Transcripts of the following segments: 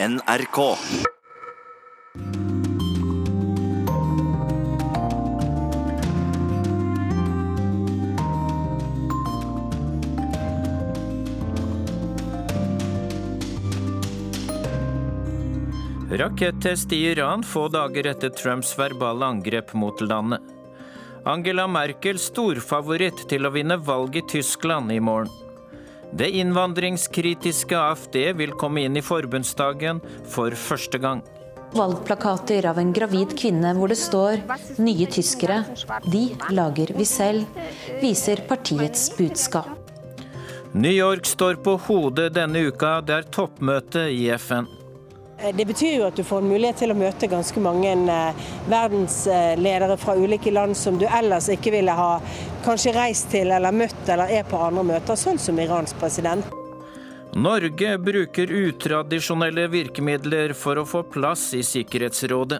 NRK. Rakettest i Iran få dager etter Trumps verbale angrep mot landet. Angela Merkel storfavoritt til å vinne valget i Tyskland i morgen. Det innvandringskritiske AFD vil komme inn i forbundsdagen for første gang. Valgplakater av en gravid kvinne hvor det står 'Nye tyskere'. De lager vi selv, viser partiets budskap. New York står på hodet denne uka. Det er toppmøte i FN. Det betyr jo at du får en mulighet til å møte ganske mange eh, verdensledere fra ulike land som du ellers ikke ville ha kanskje reist til eller møtt eller er på andre møter, sånn som Irans president. Norge bruker utradisjonelle virkemidler for å få plass i Sikkerhetsrådet.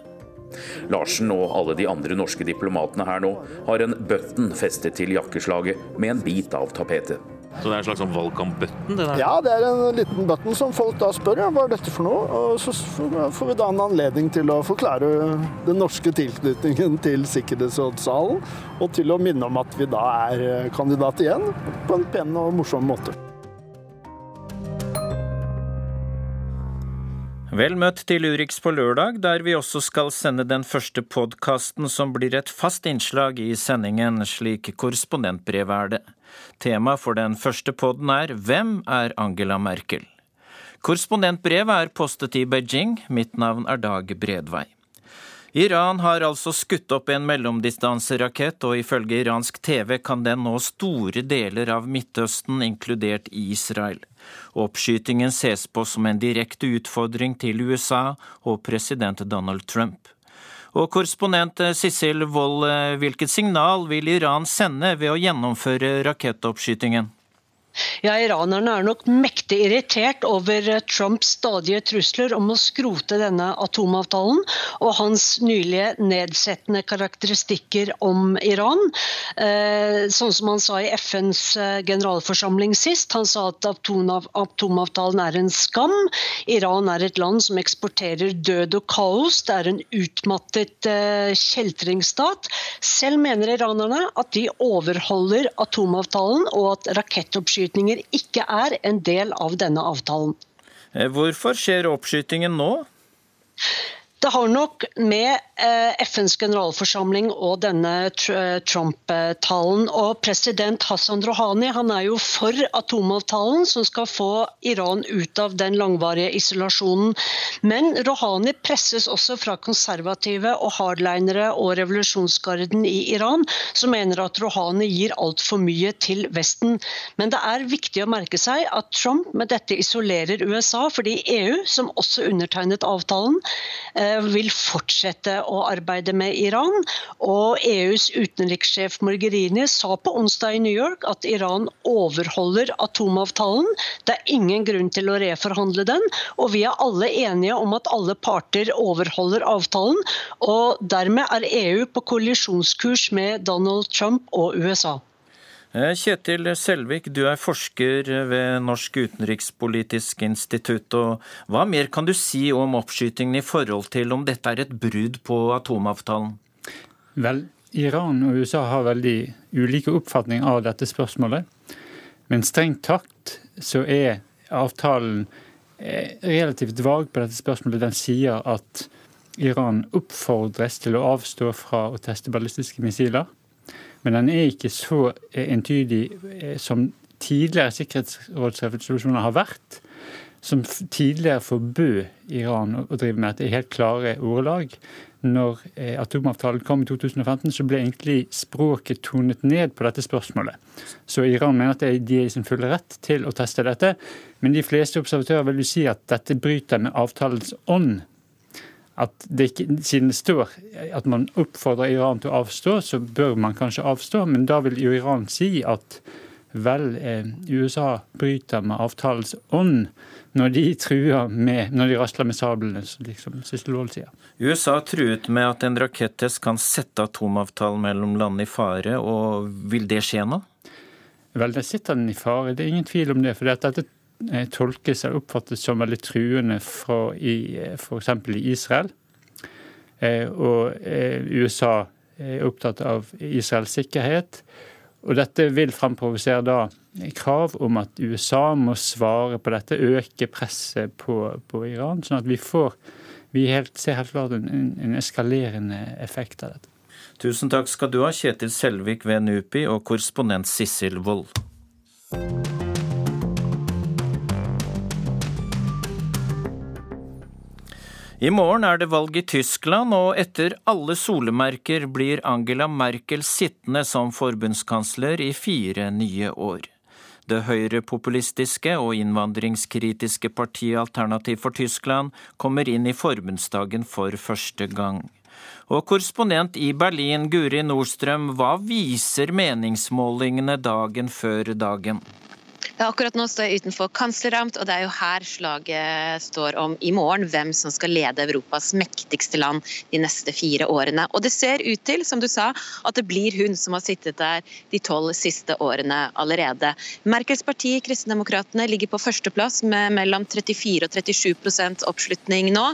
Larsen og alle de andre norske diplomatene her nå har en button festet til jakkeslaget med en bit av tapetet. Så det er en slags sånn valgkamp-button? Ja, det er en liten button som folk da spør ja, hva er dette for noe. Og så får vi da en anledning til å forklare den norske tilknytningen til Sikkerhetsrådssalen, og til å minne om at vi da er kandidat igjen, på en pen og morsom måte. Vel møtt til Urix på lørdag, der vi også skal sende den første podkasten som blir et fast innslag i sendingen, slik korrespondentbrevet er det. Tema for den første podden er Hvem er Angela Merkel? Korrespondentbrevet er postet i Beijing. Mitt navn er Dag Bredvei. Iran har altså skutt opp en mellomdistanserakett, og ifølge iransk TV kan den nå store deler av Midtøsten, inkludert Israel. Oppskytingen ses på som en direkte utfordring til USA og president Donald Trump. Og korrespondent Sissel Wold, hvilket signal vil Iran sende ved å gjennomføre rakettoppskytingen? Ja, Iranerne er nok mektig irritert over Trumps stadige trusler om å skrote denne atomavtalen og hans nylige nedsettende karakteristikker om Iran. Sånn som han sa i FNs generalforsamling sist. Han sa at atomavtalen er en skam. Iran er et land som eksporterer død og kaos. Det er en utmattet kjeltringsstat. Selv mener iranerne at de overholder atomavtalen og at rakettoppskytingen oppskytninger ikke er en del av denne avtalen. Hvorfor skjer oppskytingen nå? Det har nok med FNs generalforsamling og denne Trump-talen. Og president Hassan Rouhani han er jo for atomavtalen, som skal få Iran ut av den langvarige isolasjonen. Men Rouhani presses også fra konservative og hardlinere og revolusjonsgarden i Iran, som mener at Rouhani gir altfor mye til Vesten. Men det er viktig å merke seg at Trump med dette isolerer USA, fordi EU, som også undertegnet avtalen, vil fortsette å arbeide med Iran. Og EUs utenrikssjef Morgerini sa på onsdag i New York at Iran overholder atomavtalen. Det er ingen grunn til å reforhandle den, og vi er alle enige om at alle parter overholder avtalen. Og dermed er EU på kollisjonskurs med Donald Trump og USA. Kjetil Selvik, du er forsker ved Norsk utenrikspolitisk institutt. og Hva mer kan du si om oppskytingen i forhold til om dette er et brudd på atomavtalen? Vel, Iran og USA har veldig ulike oppfatninger av dette spørsmålet. Men strengt tatt så er avtalen relativt vag på dette spørsmålet. Den sier at Iran oppfordres til å avstå fra å teste ballistiske missiler. Men den er ikke så entydig som tidligere sikkerhetsrådsresolusjoner har vært. Som tidligere forbød Iran å drive med dette helt klare ordelag. Når atomavtalen kom i 2015, så ble egentlig språket tonet ned på dette spørsmålet. Så Iran mener at de er i sin fulle rett til å teste dette. Men de fleste observatører vil si at dette bryter med avtalens ånd at det ikke, siden det står at man oppfordrer Iran til å avstå, så bør man kanskje avstå. Men da vil jo Iran si at vel, eh, USA bryter med avtalens ånd når de truer med, når de rasler med sablene, liksom Sissel sier. USA truet med at en rakettest kan sette atomavtalen mellom landene i fare, og vil det skje nå? Vel, der sitter den i fare, det er ingen tvil om det. For dette tolkes eller oppfattes som veldig truende fra f.eks. i Israel. Og USA er opptatt av Israels sikkerhet. Og dette vil fremprovosere da krav om at USA må svare på dette, øke presset på, på Iran. Sånn at vi får vi helt, ser helt klart en, en, eskalerende effekt av dette. Tusen takk skal du ha, Kjetil Selvik ved NUPI og korrespondent Sissel Wold. I morgen er det valg i Tyskland, og etter alle solemerker blir Angela Merkel sittende som forbundskansler i fire nye år. Det høyrepopulistiske og innvandringskritiske partiet Alternativ for Tyskland kommer inn i forbundsdagen for første gang. Og korrespondent i Berlin, Guri Nordstrøm, hva viser meningsmålingene dagen før dagen? Ja, akkurat nå står jeg utenfor Kansleramt, og det er jo her slaget står om i morgen hvem som skal lede Europas mektigste land de neste fire årene. Og det ser ut til, som du sa, at det blir hun som har sittet der de tolv siste årene allerede. Merkels parti, Kristendemokratene, ligger på førsteplass med mellom 34 og 37% oppslutning nå.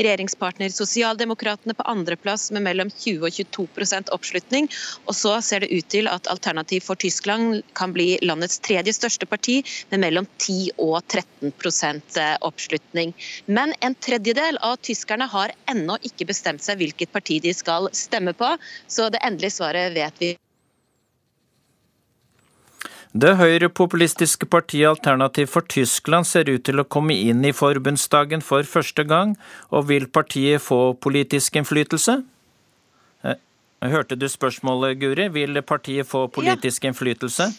Regjeringspartner Sosialdemokratene på andreplass med mellom 20 og 22% oppslutning. Og så ser det ut til at Alternativ for Tyskland kan bli landets tredje største parti parti med mellom 10 og 13 eh, oppslutning. Men en tredjedel av tyskerne har ennå ikke bestemt seg hvilket parti de skal stemme på, så det endelige svaret vet vi. Det høyrepopulistiske partiet Alternativ for Tyskland ser ut til å komme inn i forbundsdagen for første gang, og vil partiet få politisk innflytelse? Eh, hørte du spørsmålet, Guri? Vil partiet få politisk ja. innflytelse?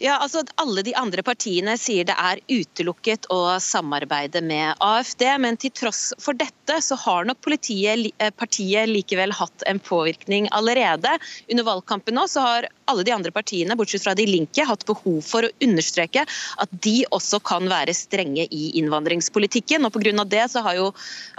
Ja, altså Alle de andre partiene sier det er utelukket å samarbeide med AFD, men til tross for dette så har nok politiet, eh, partiet likevel hatt en påvirkning allerede. Under valgkampen nå så har alle de andre partiene, bortsett fra De Linke, hatt behov for å understreke at de også kan være strenge i innvandringspolitikken. og Pga. det så har jo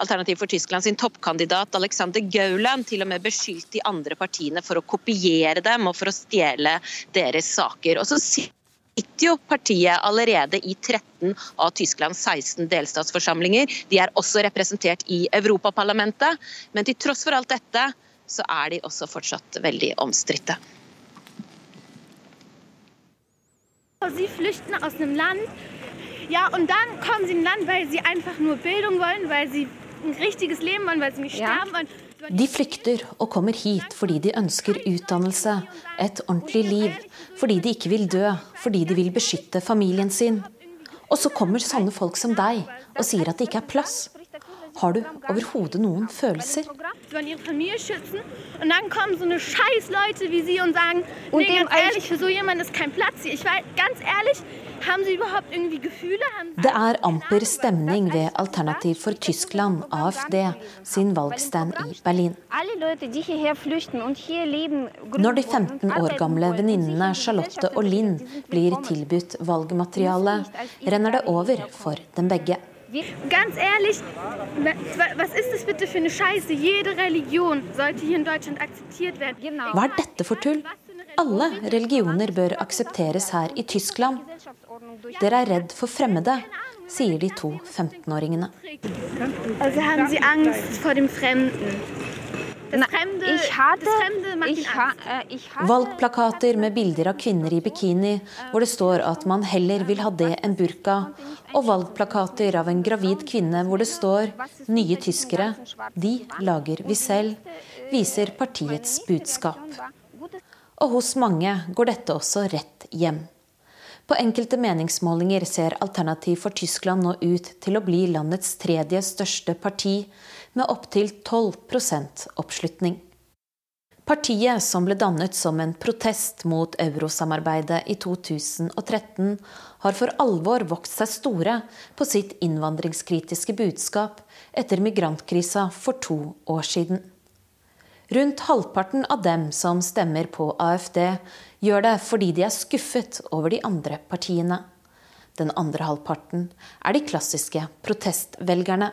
Alternativ for Tyskland sin toppkandidat Alexander Gauland til og med beskyldt de andre partiene for å kopiere dem og for å stjele deres saker. Og så sitter jo partiet allerede i 13 av Tysklands 16 delstatsforsamlinger. De er også representert i Europaparlamentet. Men til tross for alt dette, så er de også fortsatt veldig omstridte. Sie flüchten aus einem Land, ja, und dann kommen sie in ein Land, weil sie einfach nur Bildung wollen, weil sie ein richtiges Leben wollen, weil sie nicht sterben wollen. De flykter og kommer hit fordi de ønsker utdannelse, et ordentlig liv, fordi de ikke vil dø, fordi de vil beskytte familien sin. Og så kommer sånne folk som deg og sier at det ikke er plass. Har du overhodet noen følelser? Det er amper stemning ved Alternativ for Tyskland, AFD, sin valgstand i Berlin. Når de 15 år gamle venninnene Charlotte og Linn blir tilbudt valgmateriale, renner det over for dem begge. Ganz ehrlich, was ist das bitte für eine Scheiße? Jede Religion sollte hier in Deutschland akzeptiert werden. Hva er dette for tull? Alle religioner bør aksepteres her i Tyskland. Dere er redd for fremmede, sier de to 15-åringene. Altså, har de angst fremmede? Valgplakater med bilder av kvinner i bikini hvor det står at man heller vil ha det enn burka. Og valgplakater av en gravid kvinne hvor det står 'Nye tyskere, de lager vi selv', viser partiets budskap og hos mange går dette også rett hjem. På enkelte meningsmålinger ser Alternativ for Tyskland nå ut til å bli landets tredje største parti, med opptil 12% oppslutning. Partiet, som ble dannet som en protest mot eurosamarbeidet i 2013, har for alvor vokst seg store på sitt innvandringskritiske budskap etter migrantkrisa for to år siden. Rundt halvparten av dem som stemmer på AFD, gjør det fordi de er skuffet over de andre partiene. Den andre halvparten er de klassiske protestvelgerne.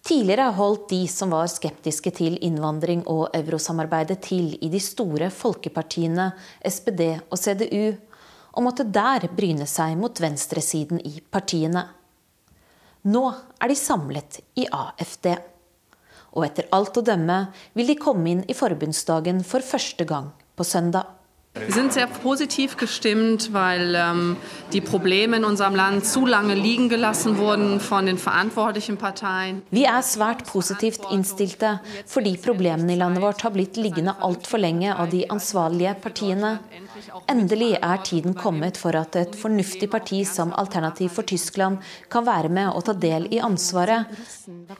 Tidligere holdt de som var skeptiske til innvandring og eurosamarbeidet til i de store folkepartiene SPD og CDU, og måtte der bryne seg mot venstresiden i partiene. Nå er de samlet i AFD. Og etter alt å dømme vil de komme inn i forbundsdagen for første gang på søndag. Wir sind sehr positiv gestimmt, weil ähm, die Probleme in unserem Land zu lange liegen gelassen wurden von den verantwortlichen Parteien. Vi er svært positivt innstilte fordi problemene i landet vårt har blitt liggende altfor lenge av de ansvarlige partiene. Endelig er tiden kommet for at et fornuftig parti som Alternativ for Tyskland kan være med og ta del i ansvaret,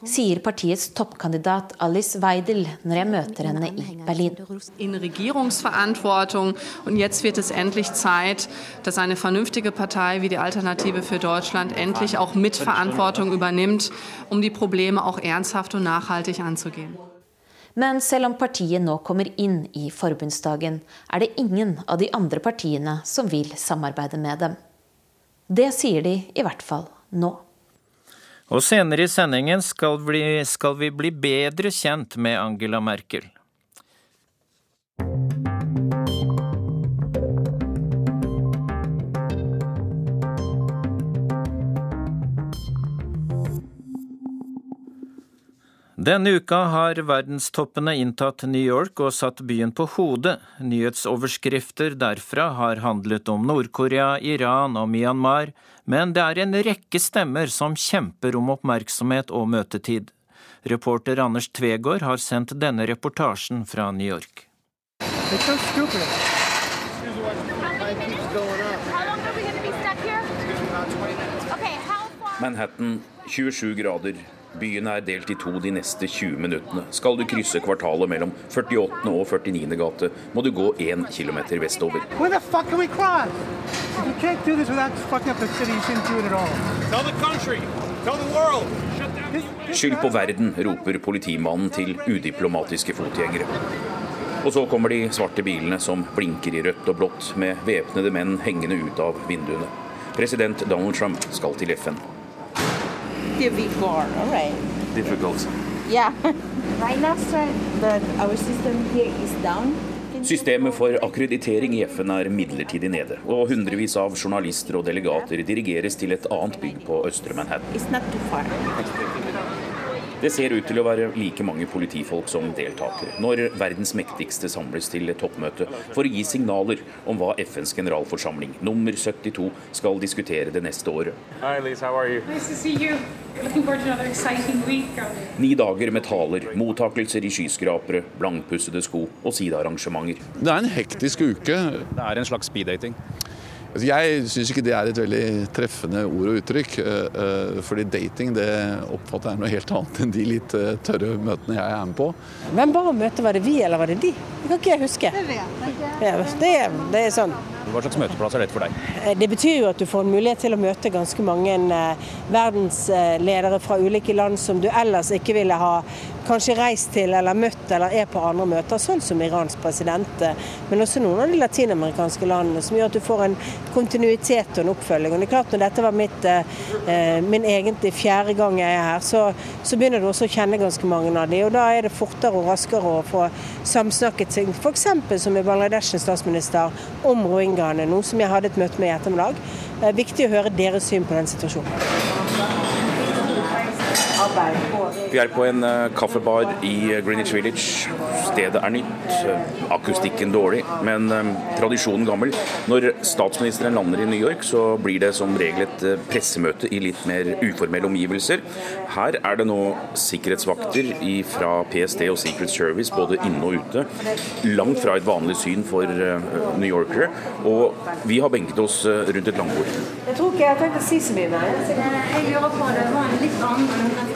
sier partiets toppkandidat Alice Weidel når jeg møter henne i Berlin. In Regierungsverantwortung und jetzt wird es endlich Zeit, dass eine vernünftige Partei wie die Alternative für Deutschland endlich auch Mitverantwortung übernimmt, um die Probleme auch ernsthaft und nachhaltig anzugehen. Men selv om partiet nå kommer inn i forbundsdagen, er det ingen av de andre partiene som vil samarbeide med dem. Det sier de i hvert fall nå. Og senere i sendingen skal vi, skal vi bli bedre kjent med Angela Merkel. Denne uka har verdenstoppene inntatt New York og satt byen på hodet. Nyhetsoverskrifter derfra har handlet om Nord-Korea, Iran og Myanmar, men det er en rekke stemmer som kjemper om oppmerksomhet og møtetid. Reporter Anders Tvegård har sendt denne reportasjen fra New York. Manhattan 27 grader. Byen er delt i to de neste 20 minuttene. Skal du krysse kvartalet mellom 48. og 49. gate, må du gå 1 km vestover. Skyld på verden, roper politimannen til udiplomatiske fotgjengere. Og så kommer de svarte bilene som blinker i rødt og blått, med væpnede menn hengende ut av vinduene. President Donald Trump skal til FN. Give before, all right. Difficult. Yeah. right now, sir, that our system here is down. Systemet for akkreditering i FN er midlertidig nede, og hundrevis av journalister og delegater dirigeres til et annet bygg på østre Manhattan. Det ser ut til å være like mange politifolk som deltakere når verdens mektigste samles til toppmøte for å gi signaler om hva FNs generalforsamling nummer 72 skal diskutere det neste året. Hi. Ni dager med taler, mottakelser i skyskrapere, blankpussede sko og sidearrangementer. Det er en hektisk uke. Det er en slags speeddating. Altså, jeg syns ikke det er et veldig treffende ord og uttrykk. eh, eh, Fordi dating det oppfatter jeg noe helt annet enn de litt eh, tørre møtene jeg er med på. Hvem bare møte, var det vi eller var det de? Det kan ikke jeg huske. Ja, det, er, det er sånn. Hva slags møteplass er dette for deg? Eh, Det betyr jo at du får en mulighet til å møte ganske mange eh, verdensledere fra ulike land som du ellers ikke ville ha kanskje reist til eller møtt eller er på andre møter, sånn som Irans president, eh, men også noen av de latinamerikanske landene, som gjør at du får en kontinuitet og en oppfølging. Og det er klart Når dette var mitt, eh, min egentlig fjerde gang jeg er her, så, så begynner du også å kjenne ganske mange av de, og da er det fortere og raskere å få samsnakket ting, f.eks. som i Bangladeshs statsminister om rohingyaene, noe som jeg hadde et møte med i ettermiddag. Er viktig å høre deres syn på den situasjonen. Vi er på en eh, kaffebar i Greenwich Village. Stedet er nytt, eh, akustikken dårlig, men eh, tradisjonen gammel. Når statsministeren lander i New York, så blir det som regel et eh, pressemøte i litt mer uformelle omgivelser. Her er det nå sikkerhetsvakter fra PST og Secret Service, både inne og ute. Langt fra et vanlig syn for eh, New Yorkere. Og vi har benket oss eh, rundt et langbord. Jeg tror ikke jeg har tenkt å si så mye mer. Jeg lurer på det var en litt annen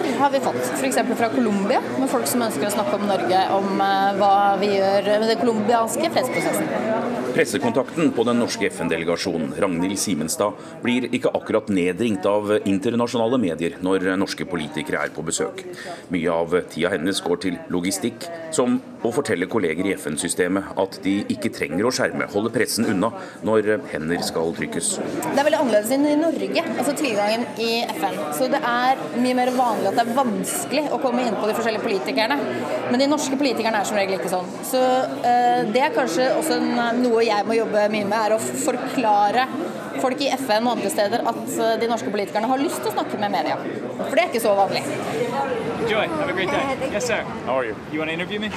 Par har vi fått, f.eks. fra Colombia, med folk som ønsker å snakke om Norge, om eh, hva vi gjør med den colombianske fredsprosessen. Pressekontakten på den norske FN-delegasjonen, Ragnhild Simenstad, blir ikke akkurat nedringt av internasjonale medier når norske politikere er på besøk. Mye av tida hennes går til logistikk, som å fortelle kolleger i FN-systemet at de ikke trenger å skjerme, holde pressen unna når hender skal trykkes. Det er veldig annerledes enn i Norge, altså tilgangen i FN. Så det er mye mer vanlig at det er vanskelig å komme inn på de forskjellige politikerne. Men de norske politikerne er som regel ikke sånn. Så uh, det er kanskje også en, noe jeg må jobbe mye med, er å forklare folk i FN og andre steder at uh, de norske politikerne har lyst til å snakke med media. For det er ikke så vanlig. Joy, have a great day. Yes, sir. How are you? You want to interview me?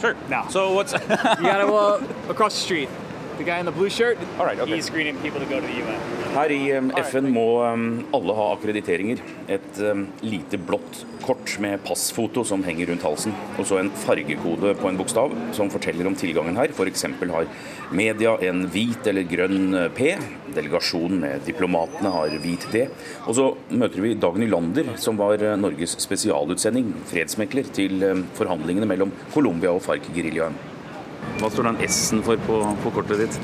Sure. No. So what's... you gotta go across the street. The guy in the blue shirt, All right, okay. he's screening people to go to the UN. Her i um, FN må um, alle ha akkrediteringer. Et um, lite blått kort med passfoto som henger rundt halsen. Og så en fargekode på en bokstav som forteller om tilgangen her. F.eks. har media en hvit eller grønn uh, P. Delegasjonen med diplomatene har hvit D. Og så møter vi Dagny Lander, som var uh, Norges spesialutsending, fredsmekler, til um, forhandlingene mellom Colombia og FARC-geriljaen. Hva står den S-en for på, på kortet ditt?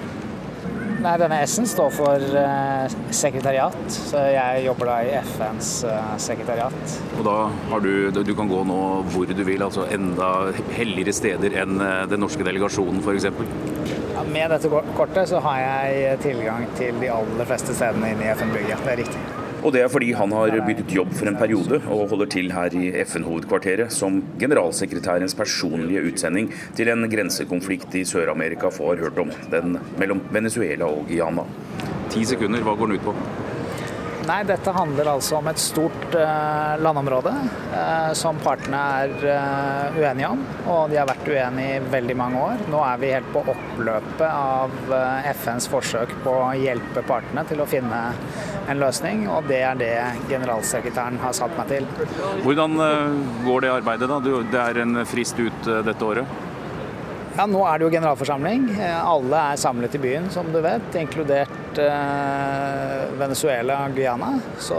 Nei, Denne S-en står for eh, sekretariat, så jeg jobber da i FNs eh, sekretariat. Og da har du, du kan gå nå hvor du vil, altså enda helligere steder enn eh, den norske delegasjonen f.eks. Ja, med dette kortet så har jeg tilgang til de aller fleste stedene inne i FN-bygget. Det er riktig. Og det er fordi han har byttet jobb for en periode og holder til her i FN-hovedkvarteret som generalsekretærens personlige utsending til en grensekonflikt i Sør-Amerika få har hørt om, den mellom Venezuela og Guyana. Ti sekunder, hva går den ut på? Nei, dette handler altså om et stort eh, landområde eh, som partene er eh, uenige om. Og de har vært uenige i veldig mange år. Nå er vi helt på oppløpet av FNs forsøk på å hjelpe partene til å finne en løsning, og det er det generalsekretæren har satt meg til. Hvordan går det arbeidet, da? Det er en frist ut dette året? Ja, Nå er det jo generalforsamling. Eh, Alle er samlet i byen, som du vet, inkludert eh, Venezuela og Guyana. Så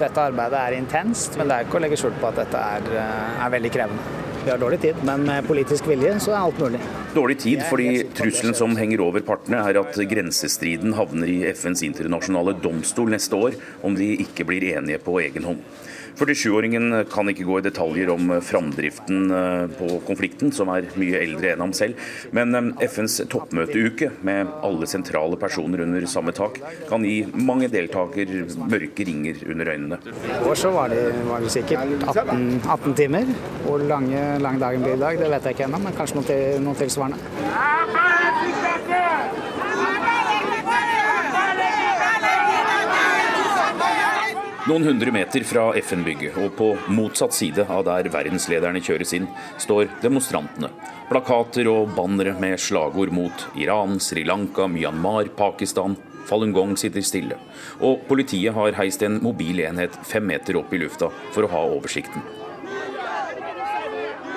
dette arbeidet er intenst, men det er ikke å legge skjul på at dette er, eh, er veldig krevende. Vi har dårlig tid, men med politisk vilje så er alt mulig. Dårlig tid fordi trusselen som henger over partene er at grensestriden havner i FNs internasjonale domstol neste år om de ikke blir enige på egen hånd. 47-åringen kan ikke gå i detaljer om framdriften eh, på konflikten, som er mye eldre enn ham selv. Men eh, FNs toppmøteuke med alle sentrale personer under samme tak kan gi mange deltaker mørke ringer under øynene. I år så var det, var det sikkert 18, 18 timer. Hvor lange, lang dagen blir i dag, det vet jeg ikke ennå, men kanskje noe, til, noe tilsvarende. Noen hundre meter fra FN-bygget og på motsatt side av der verdenslederne kjøres inn, står demonstrantene. Plakater og bannere med slagord mot Iran, Sri Lanka, Myanmar, Pakistan. Falun Gong sitter stille. Og politiet har heist en mobil enhet fem meter opp i lufta for å ha oversikten.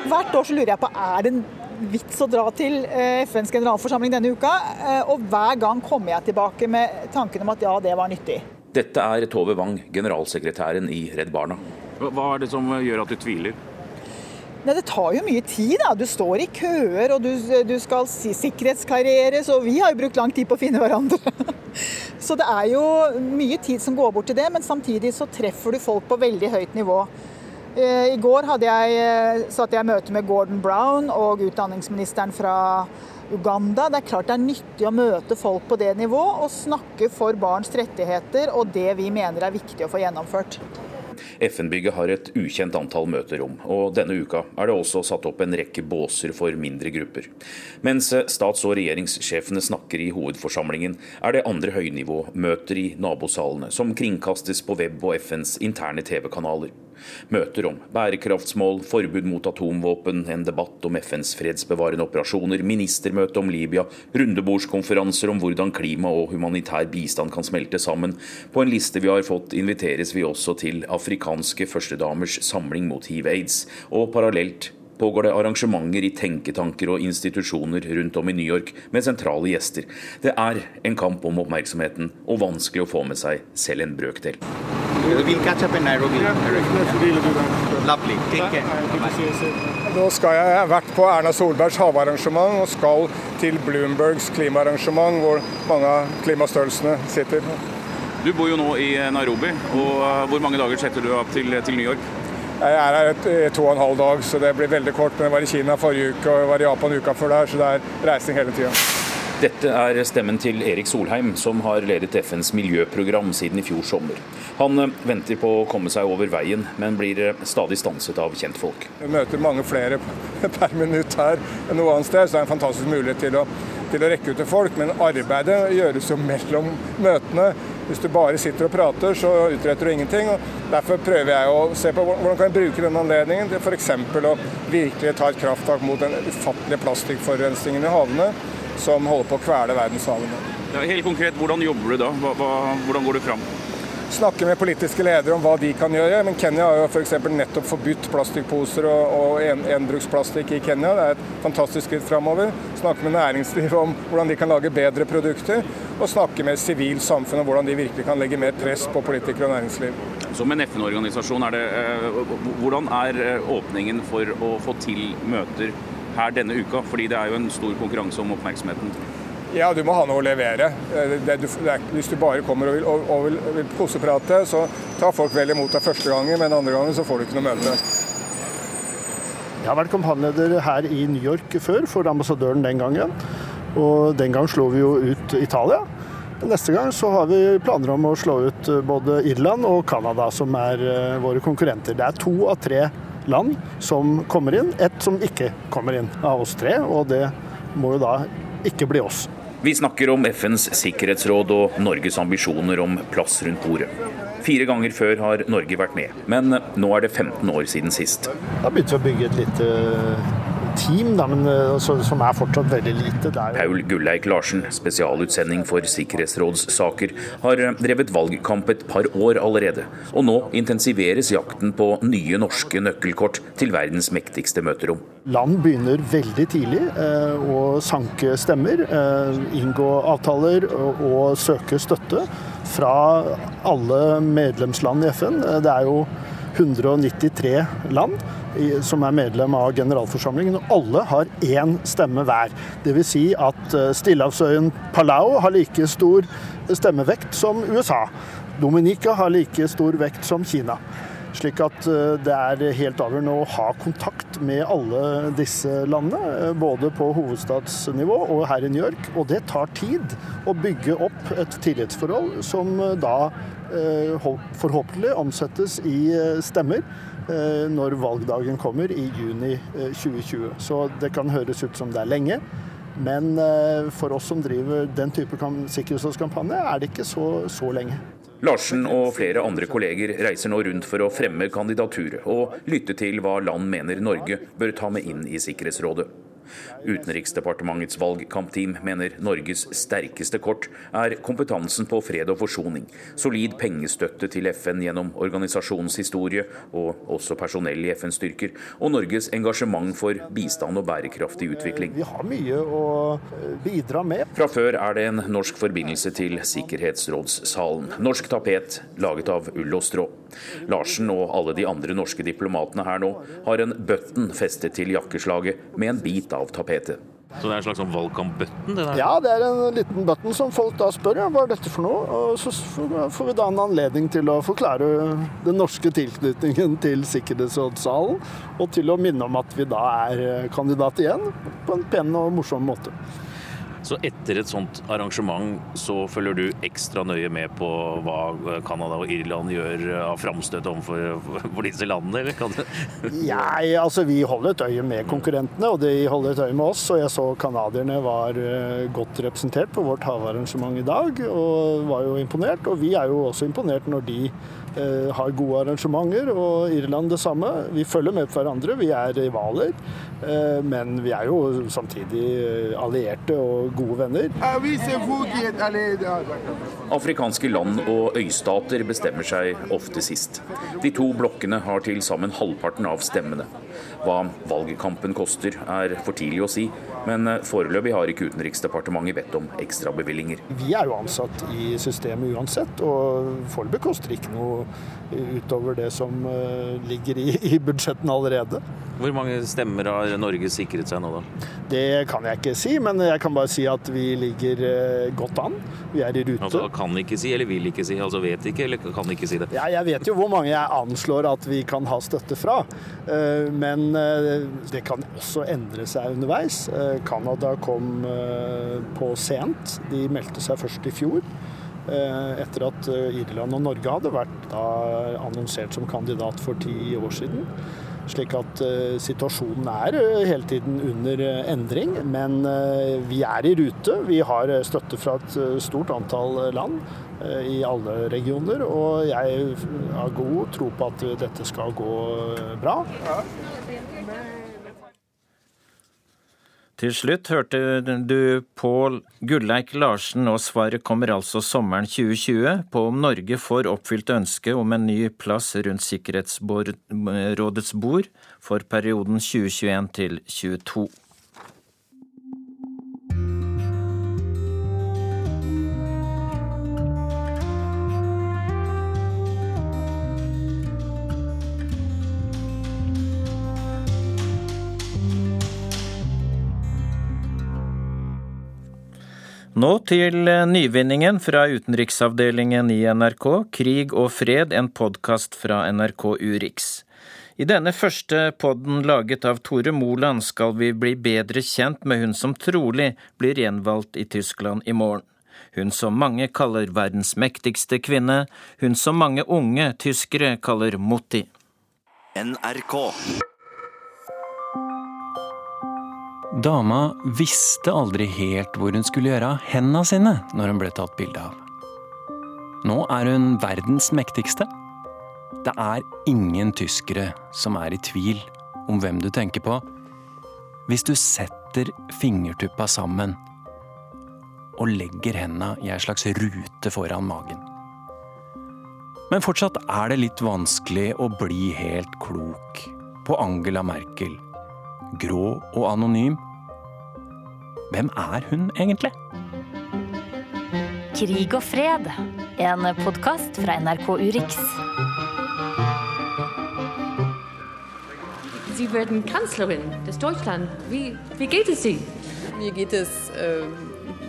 Hvert år så lurer jeg på er det en vits å dra til eh, FNs generalforsamling denne uka. Eh, Og hver gang kommer jeg tilbake med tanken om at ja, det var nyttig. Dette er Tove Wang, generalsekretæren i Redd Barna. Hva er det som gjør at du tviler? Nei, det tar jo mye tid. da. Du står i køer, og du, du skal si- sikkerhetsklareres, og vi har jo brukt lang tid på å finne hverandre. Så det er jo mye tid som går bort til det, men samtidig så treffer du folk på veldig høyt nivå. Eh, I går hadde jeg, eh, satt jeg møte med Gordon Brown og utdanningsministeren fra Uganda. Det er klart det er nyttig å møte folk på det nivå og snakke for barns rettigheter og det vi mener er viktig å få gjennomført. FN-bygget har et ukjent antall møterom, og denne uka er det også satt opp en rekke båser for mindre grupper. Mens stats- og regjeringssjefene snakker i hovedforsamlingen, er det andre høynivåmøter i nabosalene, som kringkastes på web og FNs interne TV-kanaler. Møter om bærekraftsmål, forbud mot atomvåpen, en debatt om FNs fredsbevarende operasjoner, ministermøte om Libya, rundebordskonferanser om hvordan klima og humanitær bistand kan smelte sammen. På en liste vi har fått, inviteres vi også til afrikanske førstedamers samling mot hiv-aids, og parallelt pågår det arrangementer i tenketanker og institusjoner rundt om i New York med sentrale gjester. Det er en kamp om oppmerksomheten, og vanskelig å få med seg selv en brøkdel. We'll catch up in Nairobi. Lovely. Take care. Nå skal jeg, jeg har vært på Erna Solbergs havarrangement og skal til Bloombergs klimaarrangement, hvor mange av klimastørrelsene sitter. Du bor jo nå i Nairobi, og hvor mange dager setter du av til, til New York? Jeg er her et, i to og en halv dag, så det blir veldig kort. Men jeg var i Kina forrige uke og jeg var i Japan uka før der, så det er reising hele tida. Dette er stemmen til Erik Solheim, som har ledet FNs miljøprogram siden i fjor sommer. Han eh, venter på å komme seg over veien, men blir eh, stadig stanset av kjentfolk. Vi møter mange flere per minutt her enn noe annet sted, så det er en fantastisk mulighet til å, til å rekke ut til folk. Men arbeidet gjøres jo mellom møtene. Hvis du bare sitter og prater, så utretter du ingenting. og Derfor prøver jeg å se på hvordan kan jeg bruke denne anledningen til f.eks. å virkelig ta et krafttak mot den ufattelige plastikkforurensningen i havene som holder på å kvele verdenshavene. Ja, helt konkret, Hvordan jobber du da? Hva, hva, hvordan går du fram? Snakke med politiske ledere om hva de kan gjøre. Men Kenya har jo f.eks. nettopp forbudt plastikkposer og, og en, enbruksplastikk i Kenya. Det er et fantastisk skritt framover. Snakke med næringslivet om hvordan de kan lage bedre produkter. Og snakke med sivilt samfunn om hvordan de virkelig kan legge mer press på politikere og næringsliv. Som en FN-organisasjon, er hvordan er åpningen for å få til møter her denne uka? Fordi det er jo en stor konkurranse om oppmerksomheten. Ja, du må ha noe å levere. Det, det, det, hvis du bare kommer og vil, og, og vil, vil koseprate, så tar folk vel imot deg første gangen, men andre gangen så får du ikke noe møte. Jeg har vært kampanjeleder her i New York før, for ambassadøren den gangen. Og den gang slo vi jo ut Italia. Neste gang så har vi planer om å slå ut både Irland og Canada, som er våre konkurrenter. Det er to av tre land som kommer inn, ett som ikke kommer inn av oss tre. Og det må jo da ikke bli oss. Vi snakker om FNs sikkerhetsråd og Norges ambisjoner om plass rundt bordet. Fire ganger før har Norge vært med, men nå er det 15 år siden sist. Da begynte vi å bygge et lite team, da, men, så, som er fortsatt veldig lite. Der. Paul Gulleik Larsen, spesialutsending for sikkerhetsrådssaker, har drevet valgkamp et par år allerede. Og nå intensiveres jakten på nye norske nøkkelkort til verdens mektigste møterom. Land begynner veldig tidlig eh, å sanke stemmer, eh, inngå avtaler og, og søke støtte fra alle medlemsland i FN. Det er jo 193 land som er medlem av generalforsamlingen, og alle har én stemme hver. Dvs. Si at Stillehavsøyen Palau har like stor stemmevekt som USA. Dominica har like stor vekt som Kina. Slik at det er helt avgjørende å ha kontakt med alle disse landene, både på hovedstadsnivå og her i New York. Og det tar tid å bygge opp et tillitsforhold som da forhåpentlig omsettes i stemmer når valgdagen kommer i juni 2020. Så det kan høres ut som det er lenge. Men for oss som driver den type sikkerhetskampanje, er det ikke så, så lenge. Larsen og flere andre kolleger reiser nå rundt for å fremme kandidaturet og lytte til hva land mener Norge bør ta med inn i Sikkerhetsrådet. Utenriksdepartementets valgkampteam mener Norges sterkeste kort er kompetansen på fred og forsoning, solid pengestøtte til FN gjennom organisasjonens historie og også personell i FN-styrker, og Norges engasjement for bistand og bærekraftig utvikling. Vi har mye å bidra med. Fra før er det en norsk forbindelse til Sikkerhetsrådssalen. Norsk tapet laget av ull og strå. Larsen og alle de andre norske diplomatene her nå har en button festet til jakkeslaget med en bit av tapetet. Så det er en slags sånn valgkamp-button? Ja, det er en liten button som folk da spør ja, hva er dette for noe. Og så får vi da en anledning til å forklare den norske tilknytningen til Sikkerhetsrådssalen, og til å minne om at vi da er kandidat igjen, på en pen og morsom måte. Så etter et sånt arrangement så følger du ekstra nøye med på hva Canada og Irland gjør av framstøt overfor for disse landene, eller? Kan ja, altså vi holder et øye med konkurrentene, og de holder et øye med oss. Og jeg så canadierne var godt representert på vårt havarrangement i dag, og var jo imponert. Og vi er jo også imponert når de har gode arrangementer, og Irland det samme. Vi følger med på hverandre, vi er rivaler. Men vi er jo samtidig allierte og gode venner. Afrikanske land og øystater bestemmer seg ofte sist. De to blokkene har til sammen halvparten av stemmene. Hva valgkampen koster er for tidlig å si, men foreløpig har ikke Utenriksdepartementet bedt om ekstrabevilgninger. Vi er jo ansatt i systemet uansett, og foreløpig koster ikke noe utover det som ligger i, i budsjettene allerede. Hvor mange stemmer har Norge sikret seg nå, da? Det kan jeg ikke si, men jeg kan bare si at vi ligger godt an. Vi er i rute. Altså kan ikke si, eller vil ikke si? Altså vet ikke, eller kan ikke si det? Ja, jeg vet jo hvor mange jeg anslår at vi kan ha støtte fra. Men det kan også endre seg underveis. Canada kom på sent. De meldte seg først i fjor. Etter at Irland og Norge hadde vært annonsert som kandidat for ti år siden. Slik at situasjonen er hele tiden under endring. Men vi er i rute. Vi har støtte fra et stort antall land i alle regioner. Og jeg har god tro på at dette skal gå bra. Til slutt hørte du Pål Gulleik Larsen, og svaret kommer altså sommeren 2020 på om Norge får oppfylt ønsket om en ny plass rundt Sikkerhetsrådets bord for perioden 2021 til 2022. Nå til eh, nyvinningen fra utenriksavdelingen i NRK, Krig og fred, en podkast fra NRK Urix. I denne første podden laget av Tore Moland skal vi bli bedre kjent med hun som trolig blir gjenvalgt i Tyskland i morgen. Hun som mange kaller verdens mektigste kvinne, hun som mange unge tyskere kaller Mutti. NRK. Dama visste aldri helt hvor hun skulle gjøre av hendene sine når hun ble tatt bilde av. Nå er hun verdens mektigste. Det er ingen tyskere som er i tvil om hvem du tenker på, hvis du setter fingertuppa sammen og legger hendene i ei slags rute foran magen. Men fortsatt er det litt vanskelig å bli helt klok på Angela Merkel grå og anonym. Hvem er hun egentlig? Krig og fred, en podkast fra NRK Urix. Sie werden Kanzlerin des Deutschland. Wie, wie geht es Ihnen? Mir geht es, äh,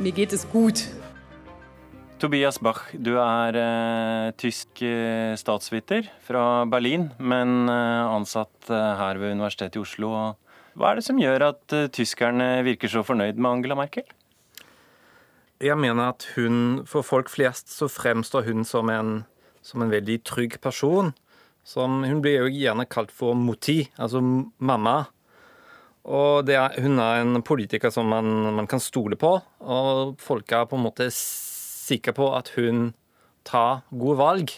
mir geht es gut. Tobias Bach, du er eh, tysk eh, statsviter fra Berlin, men eh, ansatt eh, her ved Universitetet i Oslo. Hva er det som gjør at uh, tyskerne virker så fornøyd med Angela Merkel? Jeg mener at hun, for folk flest så fremstår hun som en, som en veldig trygg person. Som, hun blir jo gjerne kalt for moti, altså mamma. Og er, hun er en politiker som man, man, kan stole på. Og folk er på en måte sikre på at hun tar gode valg.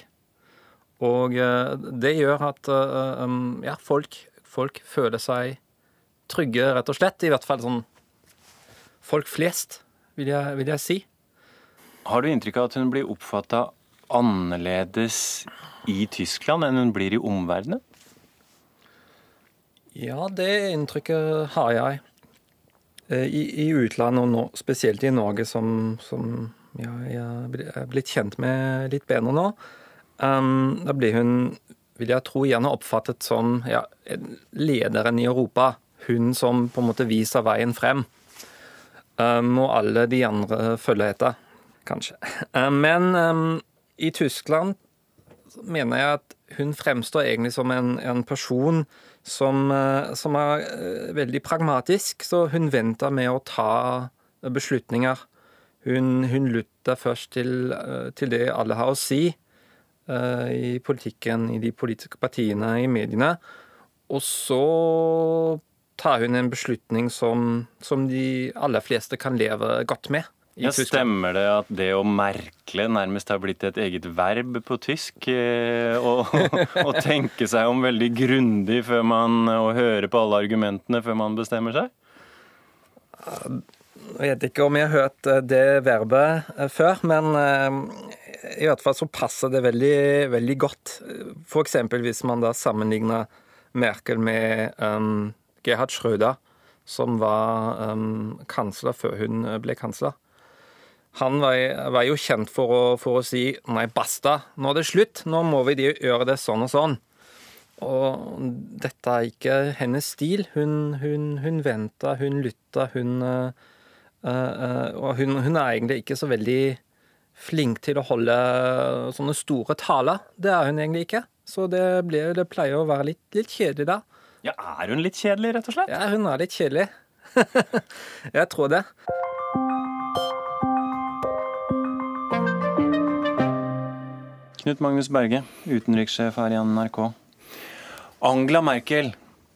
Og uh, det gjør at um, ja, folk, folk føler seg trygge, rett og slett. I hvert fall sånn folk flest, vil jeg, vil jeg si. Har du inntrykk av at hun blir oppfatta annerledes i Tyskland enn hun blir i omverdenen? Ja, det inntrykket har jeg. Eh, I, i utlandet, og nå, spesielt i Norge, som, som ja, jeg er blitt kjent med litt bedre nå, um, da blir hun, vil jeg tro, gjerne oppfattet som ja, lederen i Europa hun som på en måte viser veien frem. Um, og alle de andre følger etter, kanskje. Um, men um, i Tyskland mener jeg at hun fremstår egentlig som en, en person som, uh, som, er uh, veldig pragmatisk. Så hun venter med å ta beslutninger. Hun, hun lytter først til, uh, til, det alle har å si i politikken, i de politiske partiene, i mediene. Og så tar hun en beslutning som, som de aller fleste kan leve godt med. Ja, stemmer det at det å merkle nærmest har blitt et eget verb på tysk? Og, eh, og tenke seg om veldig grundig før man, og høre på alle argumentene før man bestemmer seg? Jeg vet ikke om jeg har hørt eh, det verbet eh, før, men i hvert fall så passer det veldig, veldig godt. F.eks. hvis man da sammenligner Merkel med um, Gerhard Schröder, som var um, kansler før hun ble kansler. han var, var jo kjent for å, for å, si nei, basta, nå er det slutt, nå må vi gjøre det sånn og sånn. Og dette er ikke hennes stil. Hun, hun, hun venta, hun lytta, hun uh, uh, hun, hun, er egentlig ikke så veldig flink til å holde sånne store taler. Det er hun egentlig ikke. Så det, ble, det pleier å være litt, litt kjedelig da. Ja, Er hun litt kjedelig, rett og slett? Ja, hun er litt kjedelig. Jeg tror det. Knut Magnus Berge, utenrikssjef her i NRK. Angela Merkel,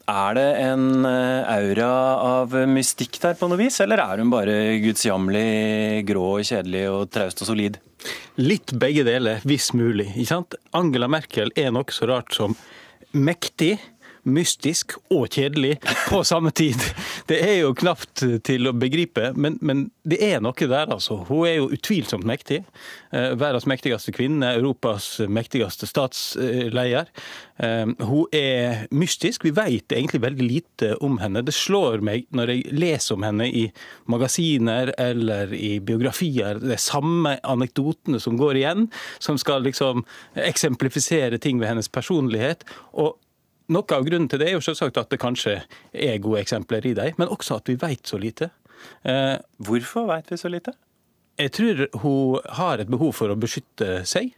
er det en eh, aura av mystikk der på noe vis, eller er hun bare gudsjammelig, grå og kjedelig og traust og solid? Litt begge deler, hvis mulig. ikke sant? Angela Merkel er nokså rart som mektig mystisk og kjedelig på samme tid. Det er jo knapt til å begripe, men, men det er noe der, altså. Hun er jo utvilsomt mektig. Eh, verdens mektigste kvinne, Europas mektigste statsleder. Eh, hun er mystisk. Vi vet egentlig veldig lite om henne. Det slår meg når jeg leser om henne i magasiner eller i biografier, de samme anekdotene som går igjen, som skal liksom eksemplifisere ting ved hennes personlighet. og noe av grunnen til det er jo selvsagt at det kanskje er gode eksempler i dem, men også at vi vet så lite. Eh, Hvorfor vet vi så lite? Jeg tror hun har et behov for å beskytte seg.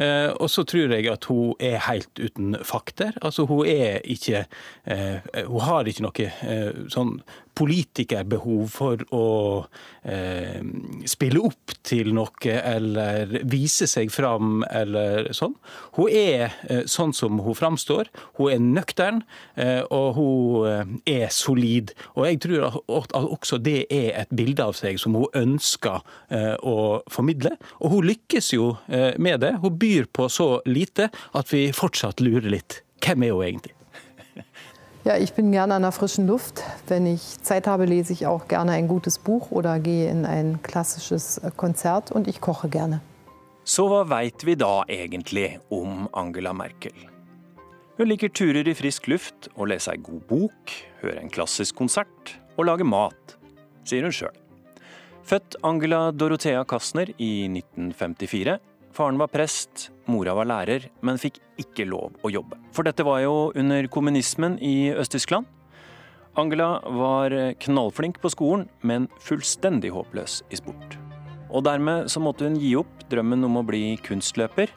Eh, og så tror jeg at hun er helt uten fakter. Altså hun er ikke eh, Hun har ikke noe eh, sånn politikerbehov for å eh, spille opp til noe eller vise seg fram eller sånn. Hun er eh, sånn som hun framstår. Hun er nøktern, eh, og hun er solid. Og jeg tror at også det er et bilde av seg som hun ønsker å formidle. Og hun lykkes jo med det. Hun byr på så lite at vi fortsatt lurer litt. Hvem er hun egentlig? Ja, ich bin gerne an der frischen Luft. Wenn ich Zeit habe, lese ich auch gerne ein gutes Buch oder gehe in ein klassisches Konzert und ich koche gerne. Så hva veit vi da egentlig om Angela Merkel? Hun liker turer i frisk luft, å lese ei god bok, høre en klassisk konsert og lage mat, sier hun sjøl. Født Angela Dorothea Kastner i 1954 Faren var prest, mora var lærer, men fikk ikke lov å jobbe. For dette var jo under kommunismen i Øst-Tyskland. Angela var knallflink på skolen, men fullstendig håpløs i sport. Og dermed så måtte hun gi opp drømmen om å bli kunstløper.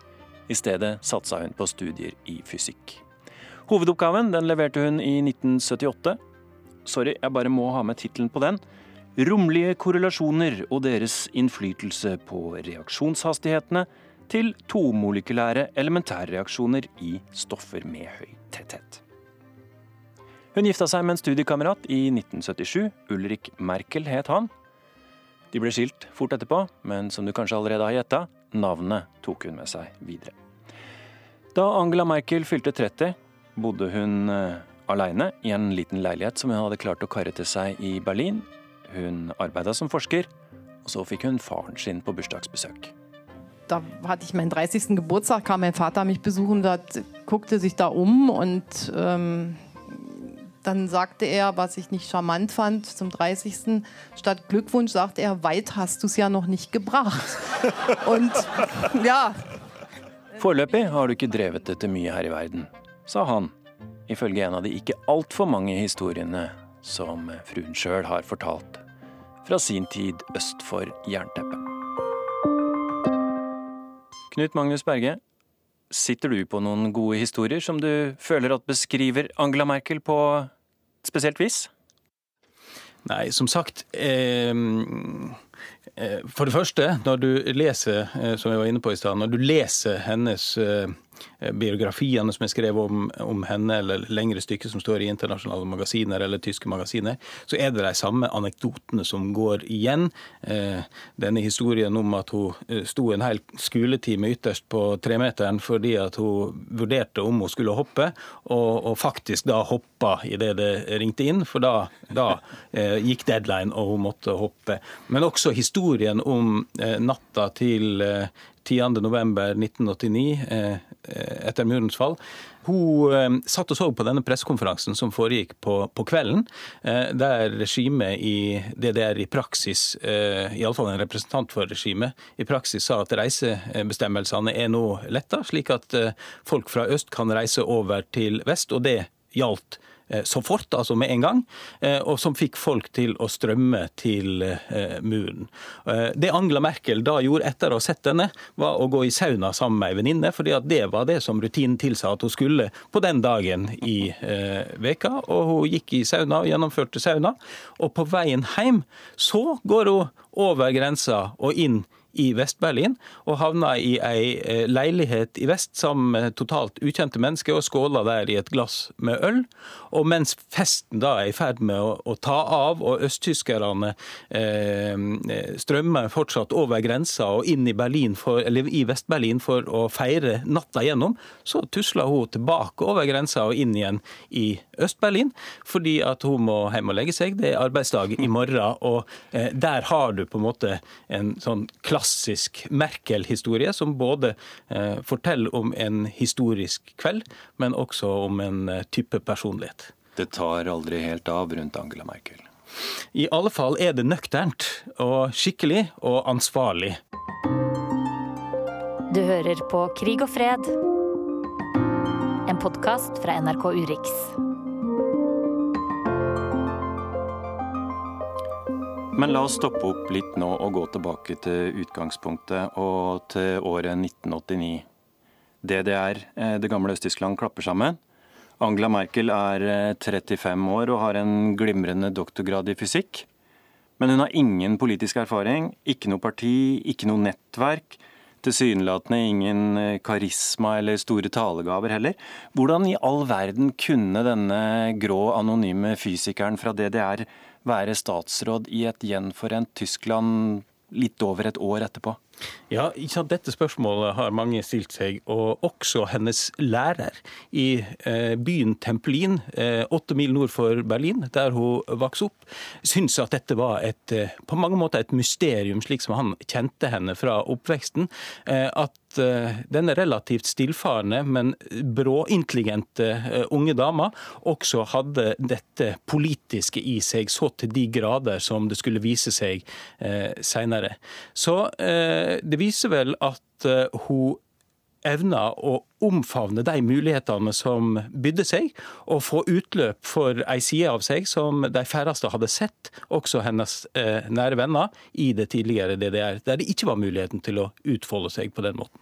I stedet satsa hun på studier i fysikk. Hovedoppgaven den leverte hun i 1978. Sorry, jeg bare må ha med tittelen på den. Romlige korrelasjoner og deres innflytelse på reaksjonshastighetene til tomolekylære elementærreaksjoner i stoffer med høy tetthet. Hun gifta seg med en studiekamerat i 1977. Ulrik Merkel het han. De ble skilt fort etterpå, men som du kanskje allerede har gjetta, navnet tok hun med seg videre. Da Angela Merkel fylte 30, bodde hun uh, aleine i en liten leilighet som hun hadde klart å karre til seg i Berlin. Hun arbeida som forsker, og så fikk hun faren sin på bursdagsbesøk da hatte ich meinen 30. Geburtstag, kam mein Vater mich besuchen, da guckte sich da um und ähm, dann sagte er, was ich nicht charmant fand, zum 30. statt Glückwunsch sagte er, weit hast du es ja noch nicht gebracht. Und ja. Foreløpig har du ikke drevet dette mye her i verden, sa han, ifølge en av de ikke altfor mange historiene som fruen sjøl har fortalt fra sin tid øst for jernteppet. Knut Magnus Berge, sitter du på noen gode historier som du føler at beskriver Angela Merkel på et spesielt vis? Nei, som sagt eh, For det første, når du leser, eh, som jeg var inne på i sted, når du leser hennes eh, Eh, biografiene som er skrevet om, om, henne, eller lengre stykker som står i internasjonale magasiner eller tyske magasiner, så er det de samme anekdotene som går igjen. Eh, denne historien om at hun eh, sto en hel skoletime ytterst på tremeteren fordi at hun vurderte om hun skulle hoppe, og, og faktisk da hoppa idet det ringte inn, for da, da eh, gikk deadline og hun måtte hoppe. Men også historien om eh, natta til eh, 10.11.1989, eh, etter murens fall. Hun satt og så på denne pressekonferansen som foregikk på, på kvelden, der regimet i DDR i praksis, iallfall en representant for regimet, i praksis sa at reisebestemmelsene er nå letta, slik at folk fra øst kan reise over til vest. og det gjaldt Eh, så fort, altså med en gang, eh, og som fikk folk til å strømme til eh, muren. Det Angela Merkel da gjorde etter å ha sett denne, var å gå i sauna sammen med ei venninne, fordi det var det som rutinen tilsa at hun skulle på den dagen i veka. Og hun gikk i sauna og gjennomførte sauna. Og på veien hjem så går hun over grensa og inn i i Vest-Berlin, og havna i ei eh, leilighet i vest sammen med totalt ukjente mennesker og skåla der i et glass med øl. Og mens festen da er i ferd med å, å ta av, og østtyskerne eh, strømmer fortsatt over grensa og inn i, for, i Vest-Berlin for å feire natta gjennom, så tusler hun tilbake over grensa og inn igjen i Øst-Berlin, fordi at hun må hjem og legge seg. Det er arbeidsdag i morgen, og eh, der har du på en måte en sånn klasse klassisk Merkel-historie, som både eh, forteller om en historisk kveld, men også om en eh, type personlighet. Det tar aldri helt av rundt Angela Merkel. I alle fall er det nøkternt og skikkelig og ansvarlig. Du hører på Krig og fred, en podkast fra NRK Urix. Men la oss stoppe opp litt nå og gå tilbake til utgangspunktet og til året 1989. DDR, eh, det gamle Øst-Tyskland, klapper sammen. Angela Merkel er 35 eh, år og har en glimrende doktorgrad i fysikk. Men hun har ingen politisk erfaring, ikke noe parti, ikke noe nettverk. Tilsynelatende ingen eh, karisma eller store talegaver heller. Hvordan i all verden kunne denne grå, anonyme fysikeren fra DDR være statsråd i et gjenforent Tyskland litt over et år etterpå? Ja, Dette spørsmålet har mange stilt seg, og også hennes lærer i eh, byen Templin, eh, åtte mil nord for Berlin, der hun vokste opp, syns at dette var et, eh, på mange måter et mysterium, slik som han kjente henne fra oppveksten. At denne relativt stillfarne, men bråintelligente unge dama også hadde dette politiske i seg så til de grader som det skulle vise seg seinere. Så det viser vel at eh, hun evner å omfavne de mulighetene som bydde seg, og få utløp for ei side av seg som de færreste hadde sett, også hennes eh, nære venner, i det tidligere DDR, der det ikke var muligheten til å utfolde seg på den måten.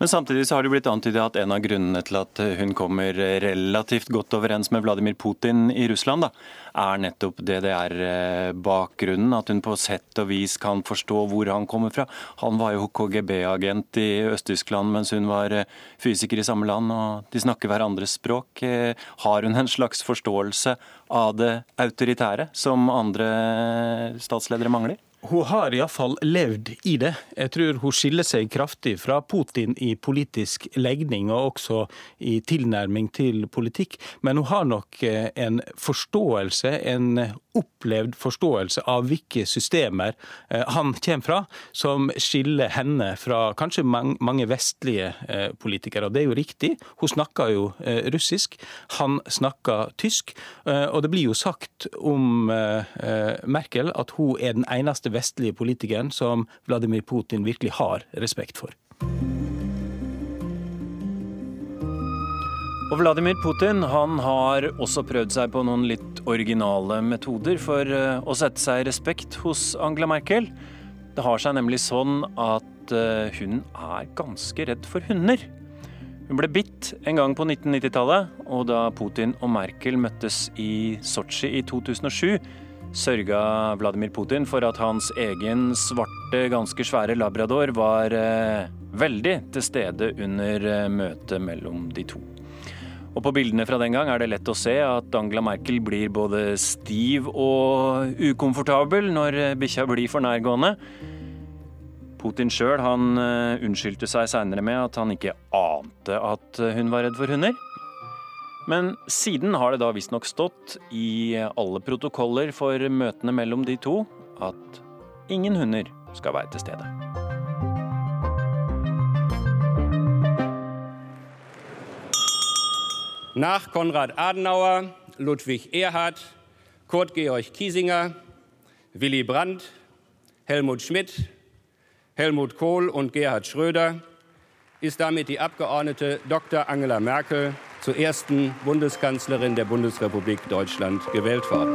Men samtidig så har det blitt antydet at en av grunnene til at hun kommer relativt godt overens med Vladimir Putin i Russland, da, er nettopp DDR-bakgrunnen. At hun på sett og vis kan forstå hvor han kommer fra. Han var jo KGB-agent i Øst-Tyskland mens hun var eh, fysiker i samme land, og de snakker hverandres språk. Eh, har hun en slags forståelse av det autoritære som andre statsledere mangler? Hun har iallfall levd i det. Jeg tror hun skiller seg kraftig fra Putin i politisk legning og også i tilnærming til politikk. Men hun har nok eh, en forståelse, en opplevd forståelse av hvilke systemer eh, han kommer fra, som skiller henne fra kanskje mange vestlige eh, politikere. Og det er jo riktig. Hun snakker jo russisk, han snakker tysk. Og det blir jo sagt om Merkel at hun er den eneste vestlige politikeren som Vladimir Putin virkelig har respekt for. Og Vladimir Putin han har også prøvd seg på noen litt originale metoder for eh, å sette seg i respekt hos Angela Merkel. Det har seg nemlig sånn at eh, hun er ganske redd for hunder. Hun ble bitt en gang på 1990-tallet, og da Putin og Merkel møttes i Sotsji i 2007, sørga Vladimir Putin for at hans egen svarte, ganske svære labrador var eh, veldig til stede under eh, møtet mellom de to. Og På bildene fra den gang er det lett å se at Angela Merkel blir både stiv og ukomfortabel når eh, bikkja blir for nærgående. Putin sjøl unnskyldte seg seinere med at han ikke ante at hun var redd for hunder. Men siden har det da visstnok stått i alle protokoller for møtene mellom de to at ingen hunder skal være til stede. Nach Konrad Adenauer, Ludwig Erhard, Kurt Georg Kiesinger, Willy Brandt, Helmut Schmidt, Helmut Kohl und Gerhard Schröder ist damit die Abgeordnete Dr. Angela Merkel zur ersten Bundeskanzlerin der Bundesrepublik Deutschland gewählt worden.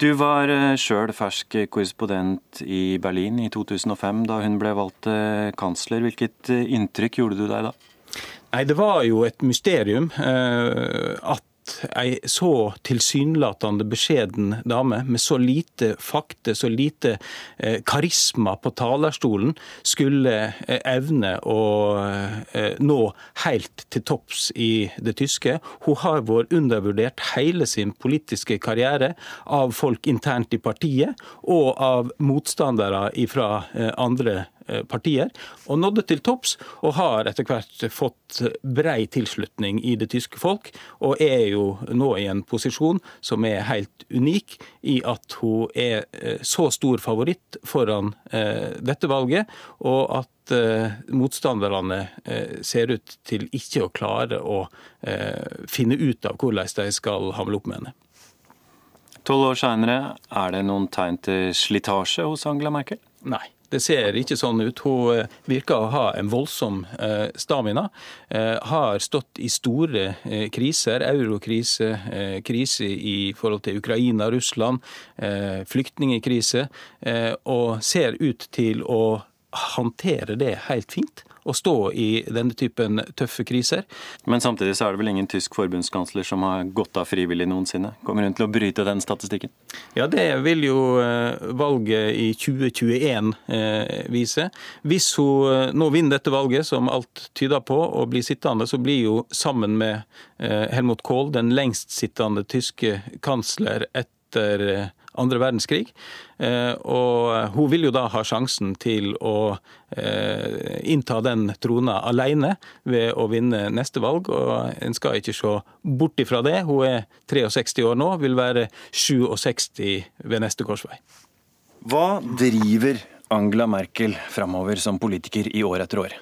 Du var eh, sjøl fersk korrespondent i Berlin i 2005 da hun ble valgt kansler. Hvilket eh, inntrykk gjorde du deg da? Nei, Det var jo et mysterium eh, at ei så tilsynelatende beskjeden dame med så lite fakte, så lite eh, karisma på talerstolen, skulle eh, evne å eh, nå helt til topps i det tyske. Hun har vært undervurdert hele sin politiske karriere av folk internt i partiet og av motstandere fra andre Eh, partier, og nådde til topps, og har etter hvert fått brei tilslutning i det tyske folk, og er jo nå i en posisjon som er helt unik i at hun er eh, så stor favoritt foran eh, dette valget, og at motstanderne ser ut til ikke å klare å finne ut av hvordan de skal hamle opp med henne. Tolv år seinere, er det noen tegn til slitasje hos Angela Merkel? Nei. Det ser ikke sånn ut. Hun eh, virker å ha en voldsom eh, stamina. Eh, har stått i store kriser. Eurokrise, krise i forhold til Ukraina, Russland, flyktningkrise. Og ser ut til å håndtere det helt fint å stå i denne typen tøffe kriser. Men samtidig så er det vel ingen tysk forbundskansler som har gått av frivillig noensinne? Kommer hun til å bryte den statistikken? Ja, det vil jo eh, valget i 2021 eh, vise. Hvis hun eh, nå vinner dette valget, som alt tyder på, og blir sittende, så blir jo sammen med Helmut Kohl den lengstsittende tyske kansler etter andre verdenskrig. Eh, og hun vil jo da ha sjansen til å eh, innta den trona alene ved å vinne neste valg. Og en skal ikke se bort ifra det. Hun er 63 år nå, vil være 67 ved neste korsvei. Hva driver Angela Merkel framover som politiker i år etter år?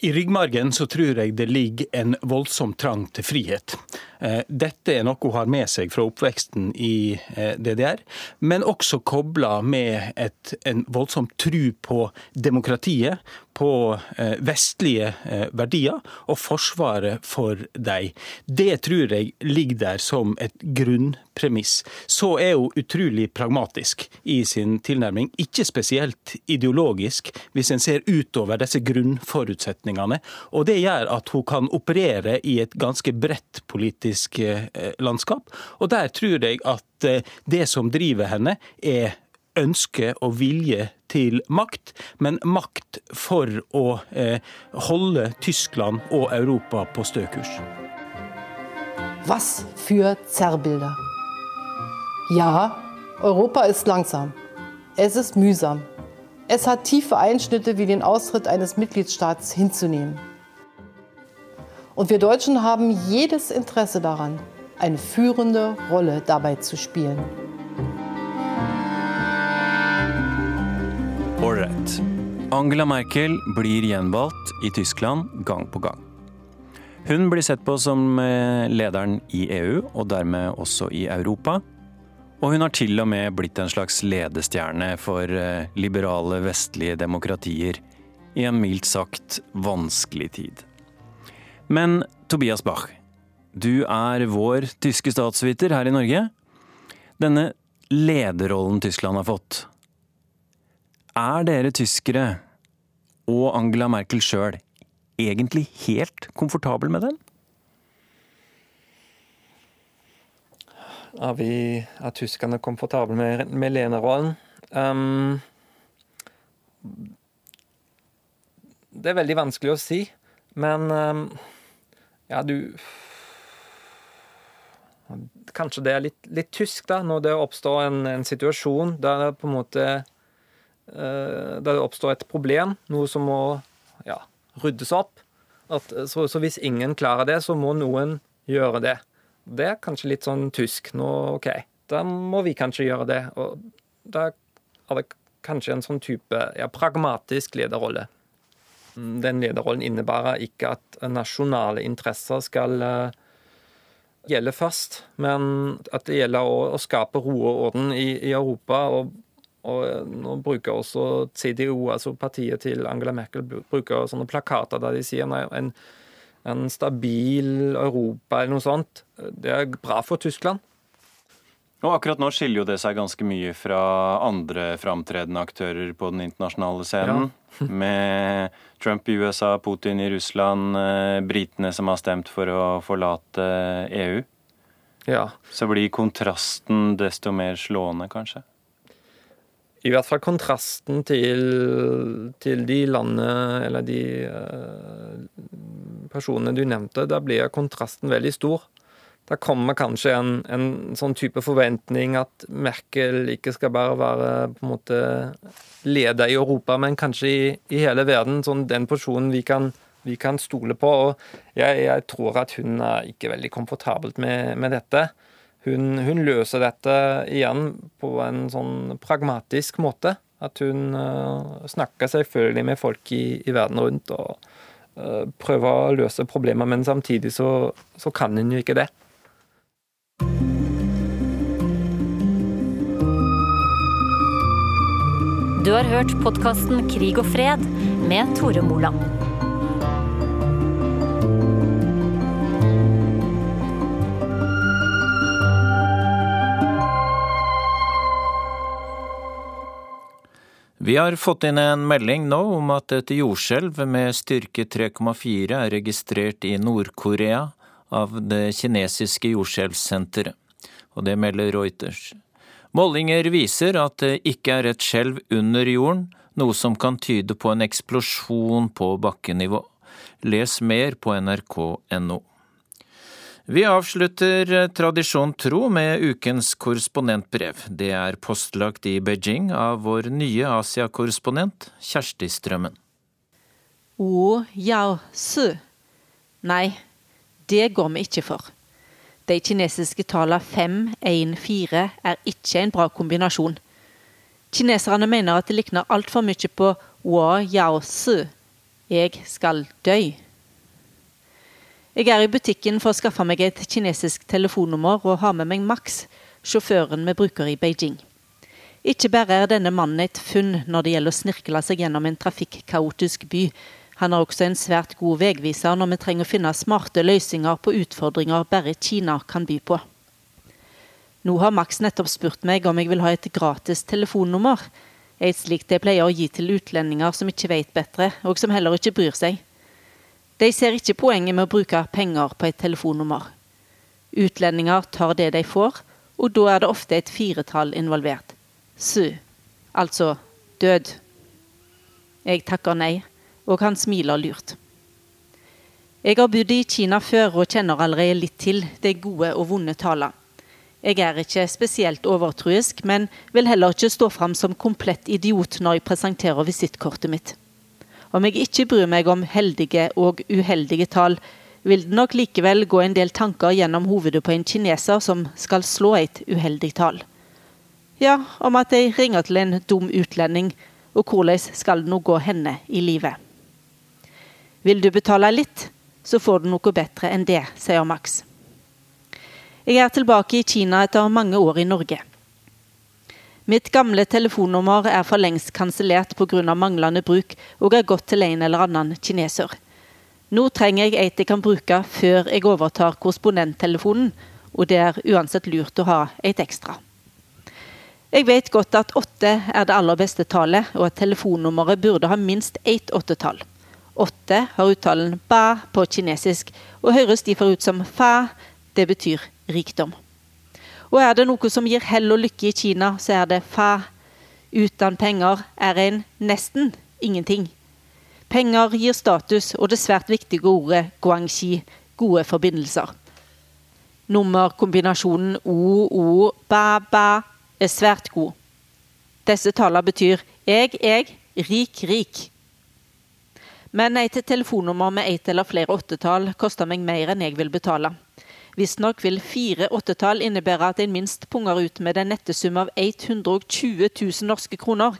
I ryggmargen så tror jeg det ligger en voldsom trang til frihet. Eh, dette er noe hun har med seg fra oppveksten i eh, DDR, men også kobla med et, en voldsom tru på demokratiet, på eh, vestlige verdier og forsvaret for dem. Det tror jeg ligger der som et grunnpremiss. Så er hun utrolig pragmatisk i sin tilnærming, ikke spesielt ideologisk, hvis en ser utover disse grunnforutsetningene. Og det gjør at hun kan operere i et ganske bredt politisk politisk eh, landskap. Og der tror jeg at eh, det som driver henne, er ønske og vilje til makt, men makt for å eh, holde Tyskland og Europa på stø kurs. Was für Zerrbilder. Ja, Europa ist langsam. Es ist mühsam. Es hat tiefe Einschnitte wie den Austritt eines Mitgliedstaats hinzunehmen. Und wir Deutschen haben jedes Interesse daran, eine führende Rolle dabei zu spielen. Ålreit. Angela Merkel blir gjenvalgt i Tyskland gang på gang. Hun blir sett på som eh, lederen i EU, og dermed også i Europa. Og hun har til og med blitt en slags ledestjerne for eh, liberale vestlige demokratier i en mildt sagt vanskelig tid. Men Tobias Bach, du er vår tyske statsviter her i Norge. Denne lederrollen Tyskland har fått, er dere tyskere og Angela Merkel sjøl egentlig helt komfortabel med den? Er vi er tyskerne komfortable med, med lenerollen? Um, det er veldig vanskelig å si, men um, ja, du Kanskje det er litt, litt tysk, da, når det oppstår en, en situasjon der det på en måte uh, Der det oppstår et problem, noe som må ja, ryddes opp. At, så, så, hvis ingen klarer det, så må noen gjøre det. Det er kanskje litt sånn tysk. Nå, OK, da må vi kanskje gjøre det. Og da er det kanskje en sånn type ja, pragmatisk lederrolle. den lederrollen innebærer ikke at nasjonale interesser skal eh, gjelde først, men at det gjelder å, å skape ro og orden i, i Europa. og og nå bruker også CDU, altså partiet til Angela Merkel, bruker sånne plakater der de sier nei, en, en stabil Europa eller noe sånt. Det er bra for Tyskland. Og akkurat nå skiller jo det seg ganske mye fra andre framtredende aktører på den internasjonale scenen. Ja. med Trump i USA, Putin i Russland, eh, britene som har stemt for å forlate EU. Ja. Så blir kontrasten desto mer slående, kanskje? I hvert fall kontrasten til, til de landene, eller de uh, personene du nevnte, da blir kontrasten veldig stor. Da kommer kanskje en, en, sånn type forventning at Merkel ikke skal bare være på en måte leder i Europa, men kanskje i, i hele verden. Sånn den personen vi kan, vi kan stole på. Og jeg, jeg, tror at hun er ikke veldig komfortabelt med, med dette. Hun, hun, løser dette igjen på en sånn pragmatisk måte. At hun uh, snakker selvfølgelig med folk i, i verden rundt og uh, prøver å løse problemer, men samtidig så, så kan hun jo ikke det. Du har hørt podkasten Krig og fred med Tore Moland. Vi har fått inn en melding nå om at et jordskjelv med styrke 3,4 er registrert i Nord-Korea av det kinesiske jordskjelvsenteret, og det melder Reuters. Målinger viser at det ikke er et skjelv under jorden, noe som kan tyde på en eksplosjon på bakkenivå. Les mer på nrk.no. Vi avslutter tradisjon tro med ukens korrespondentbrev. Det er postlagt i Beijing av vår nye Asia-korrespondent Kjersti Strømmen. Wu yao su. Nei, det går vi ikke for. De kinesiske tallene 5, 1, 4 er ikke en bra kombinasjon. Kineserne mener at det likner altfor mye på Wa Yao su. Jeg skal dø. Jeg er i butikken for å skaffe meg et kinesisk telefonnummer og har med meg Max, sjåføren vi bruker i Beijing. Ikke bare er denne mannen et funn når det gjelder å snirkle seg gjennom en trafikkaotisk by, han er også en svært god veiviser når vi trenger å finne smarte løsninger på utfordringer bare Kina kan by på. Nå har Max nettopp spurt meg om jeg vil ha et gratis telefonnummer. Et slikt jeg pleier å gi til utlendinger som ikke vet bedre, og som heller ikke bryr seg. De ser ikke poenget med å bruke penger på et telefonnummer. Utlendinger tar det de får, og da er det ofte et firetall involvert. Su, altså død. Jeg takker nei og han smiler lurt. Jeg har bodd i Kina før og kjenner allerede litt til de gode og vonde tallene. Jeg er ikke spesielt overtruisk, men vil heller ikke stå fram som komplett idiot når jeg presenterer visittkortet mitt. Om jeg ikke bryr meg om heldige og uheldige tall, vil det nok likevel gå en del tanker gjennom hovedet på en kineser som skal slå et uheldig tall. Ja, om at jeg ringer til en dum utlending, og hvordan skal det nå gå henne i livet? Vil du betale litt, så får du noe bedre enn det, sier Max. Jeg er tilbake i Kina etter mange år i Norge. Mitt gamle telefonnummer er for lengst kansellert pga. manglende bruk, og er gått til en eller annen kineser. Nå trenger jeg et jeg kan bruke før jeg overtar korrespondenttelefonen, og det er uansett lurt å ha et ekstra. Jeg vet godt at åtte er det aller beste tallet, og at telefonnummeret burde ha minst ett åttetall. Åtte har uttalen ba på kinesisk, og høres derfor ut som fa. Det betyr rikdom. Og er det noe som gir hell og lykke i Kina, så er det fa. Uten penger er en nesten ingenting. Penger gir status og det svært viktige ordet guangxi, gode forbindelser. Nummerkombinasjonen o-o-ba-ba er svært god. Disse tallene betyr jeg, jeg, rik, rik. Men et telefonnummer med ett eller flere åttetall koster meg mer enn jeg vil betale. Visstnok vil fire åttetall innebære at en minst punger ut med en nettesum av 120 000 norske kroner.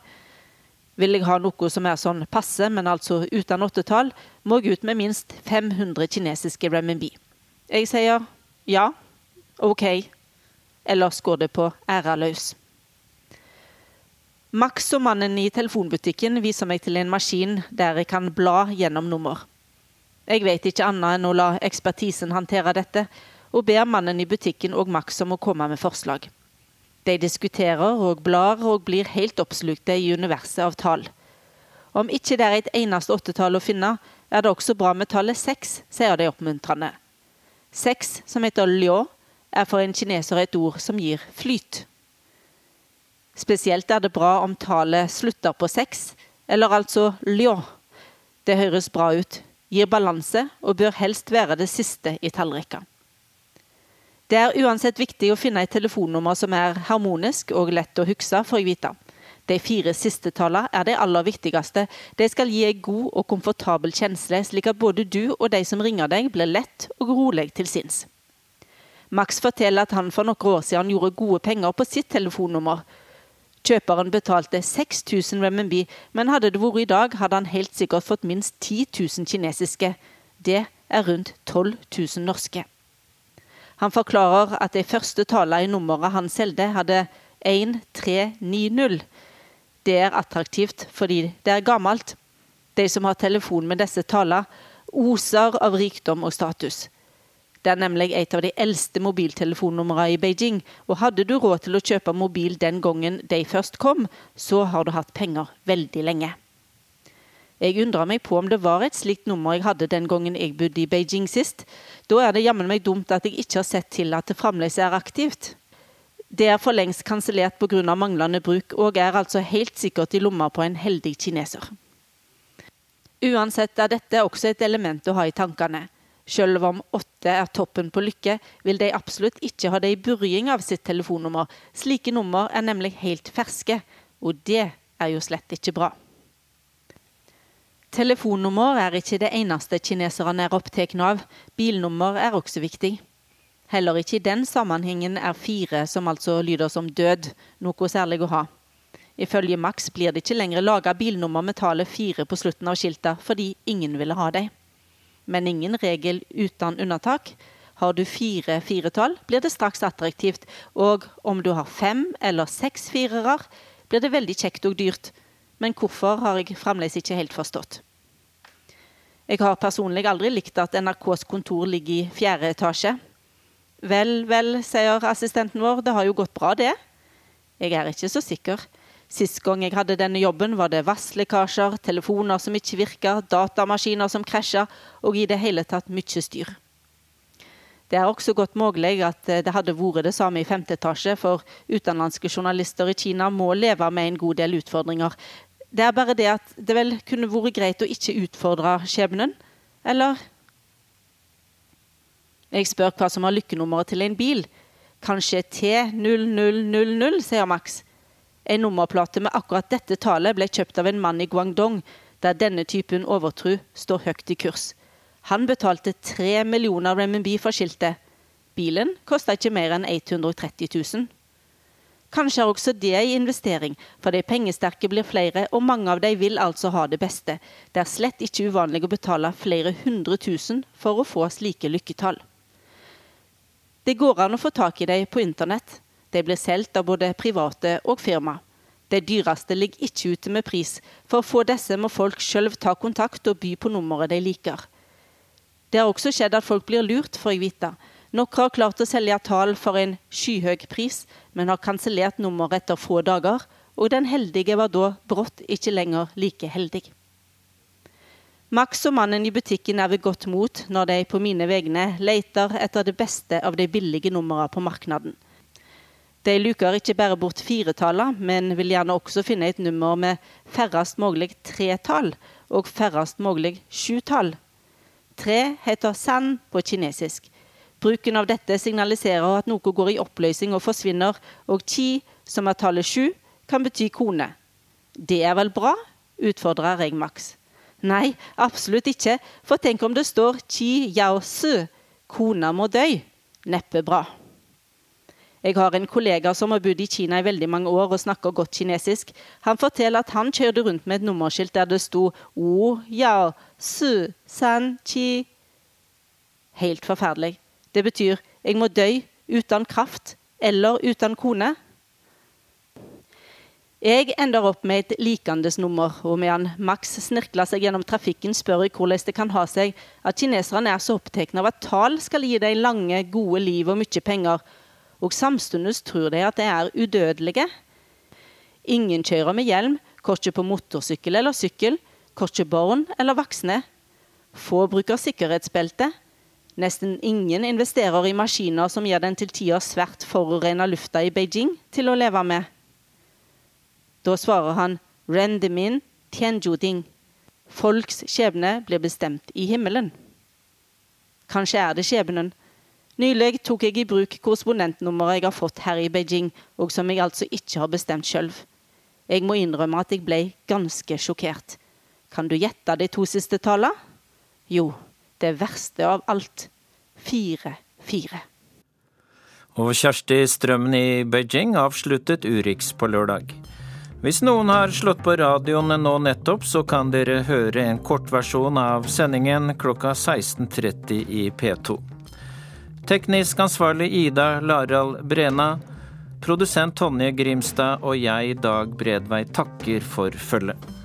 Vil jeg ha noe som er sånn passe, men altså uten åttetall, må jeg ut med minst 500 kinesiske renminbi. Jeg sier ja, OK, ellers går det på æra løs. Max og mannen i telefonbutikken viser meg til en maskin der jeg kan bla gjennom nummer. Jeg vet ikke annet enn å la ekspertisen håndtere dette, og ber mannen i butikken og Max om å komme med forslag. De diskuterer og blar og blir helt oppslukte i universet av tall. Om ikke det er et eneste åttetall å finne, er det også bra med tallet seks, sier de oppmuntrende. Seks, som heter ljå, er for en kineser et ord som gir flyt. Spesielt er det bra om tallet slutter på seks, eller altså ljå. Det høres bra ut, gir balanse og bør helst være det siste i tallrekka. Det er uansett viktig å finne et telefonnummer som er harmonisk og lett å huske, får jeg vite. De fire siste tallene er det aller viktigste. De skal gi en god og komfortabel kjensle, slik at både du og de som ringer deg, blir lett og rolig til sinns. Max forteller at han for noen år siden gjorde gode penger på sitt telefonnummer. Kjøperen betalte 6000 RMB, men hadde det vært i dag, hadde han helt sikkert fått minst 10 000 kinesiske. Det er rundt 12 000 norske. Han forklarer at de første tallene i nummeret han solgte, hadde 1390. Det er attraktivt fordi det er gammelt. De som har telefon med disse tallene, oser av rikdom og status. Det er nemlig et av de eldste mobiltelefonnumrene i Beijing, og hadde du råd til å kjøpe mobil den gangen de først kom, så har du hatt penger veldig lenge. Jeg undra meg på om det var et slikt nummer jeg hadde den gangen jeg bodde i Beijing sist. Da er det jammen meg dumt at jeg ikke har sett til at det fremdeles er aktivt. Det er for lengst kansellert pga. manglende bruk, og er altså helt sikkert i lomma på en heldig kineser. Uansett er dette også et element å ha i tankene. Selv om åtte er toppen på lykke, vil de absolutt ikke ha det i burring av sitt telefonnummer. Slike nummer er nemlig helt ferske, og det er jo slett ikke bra. Telefonnummer er ikke det eneste kineserne er opptatt av. Bilnummer er også viktig. Heller ikke i den sammenhengen er fire, som altså lyder som død, noe særlig å ha. Ifølge Max blir det ikke lenger laga bilnummer med tallet fire på slutten av skilta, fordi ingen ville ha dem. Men ingen regel uten unntak. Har du fire firetall, blir det straks attraktivt, og om du har fem eller seks firere, blir det veldig kjekt og dyrt men hvorfor har jeg fremdeles ikke helt forstått. Jeg har personlig aldri likt at NRKs kontor ligger i fjerde etasje. Vel, vel, sier assistenten vår, det har jo gått bra, det. Jeg er ikke så sikker. Sist gang jeg hadde denne jobben, var det vasslekkasjer, telefoner som ikke virka, datamaskiner som krasja, og i det hele tatt mye styr. Det er også godt mulig at det hadde vært det samme i femte etasje, for utenlandske journalister i Kina må leve med en god del utfordringer, det er bare det at det vel kunne vært greit å ikke utfordre skjebnen. Eller Jeg spør hva som har lykkenummeret til en bil. Kanskje T0000, sier Max. En nummerplate med akkurat dette tallet ble kjøpt av en mann i Guangdong, der denne typen overtro står høyt i kurs. Han betalte tre millioner renminbi for skiltet. Bilen kosta ikke mer enn 130 000. Kanskje er også det en investering, for de pengesterke blir flere, og mange av dem vil altså ha det beste. Det er slett ikke uvanlig å betale flere hundre tusen for å få slike lykketall. Det går an å få tak i dem på internett. De blir solgt av både private og firma. De dyreste ligger ikke ute med pris. For å få disse må folk sjøl ta kontakt og by på nummeret de liker. Det har også skjedd at folk blir lurt, får jeg vite. Noen har klart å selge tall for en skyhøy pris, men har kansellert nummeret etter få dager, og den heldige var da brått ikke lenger like heldig. Max og mannen i butikken er ved godt mot når de på mine vegne leter etter det beste av de billige numrene på markedet. De luker ikke bare bort firetallene, men vil gjerne også finne et nummer med færrest mulig tre tall og færrest mulig sju tall. Tre heter san på kinesisk. Bruken av dette signaliserer at noe går i oppløsning og forsvinner, og chi, som er tallet sju, kan bety kone. Det er vel bra? utfordrer jeg Max. Nei, absolutt ikke, for tenk om det står chi yao su, kona må dø. Neppe bra. Jeg har en kollega som har bodd i Kina i veldig mange år og snakker godt kinesisk. Han forteller at han kjørte rundt med et nummerskilt der det sto O, yao su san chi. Helt forferdelig. Det betyr jeg må dø uten kraft eller uten kone. Jeg ender opp med et likandesnummer, og medan Max snirkler seg gjennom trafikken, spør jeg hvordan det kan ha seg at kineserne er så opptatt av at tall skal gi dem lange, gode liv og mye penger, og samtidig tror de at de er udødelige. Ingen kjører med hjelm, korkje på motorsykkel eller sykkel, korkje barn eller voksne. Få bruker sikkerhetsbelte. Nesten ingen investerer i maskiner som gjør den til tider svært forurensa lufta i Beijing til å leve med. Da svarer han Rendemin Tianjuding. Folks skjebne blir bestemt i himmelen. Kanskje er det skjebnen. Nylig tok jeg i bruk korrespondentnummeret jeg har fått her i Beijing, og som jeg altså ikke har bestemt sjøl. Jeg må innrømme at jeg ble ganske sjokkert. Kan du gjette de to siste tallene? Jo, det verste av alt. Fire-fire. Og Kjersti Strømmen i Beijing avsluttet Urix på lørdag. Hvis noen har slått på radioene nå nettopp, så kan dere høre en kortversjon av sendingen klokka 16.30 i P2. Teknisk ansvarlig Ida Larald Brena. Produsent Tonje Grimstad og jeg, Dag Bredvei, takker for følget.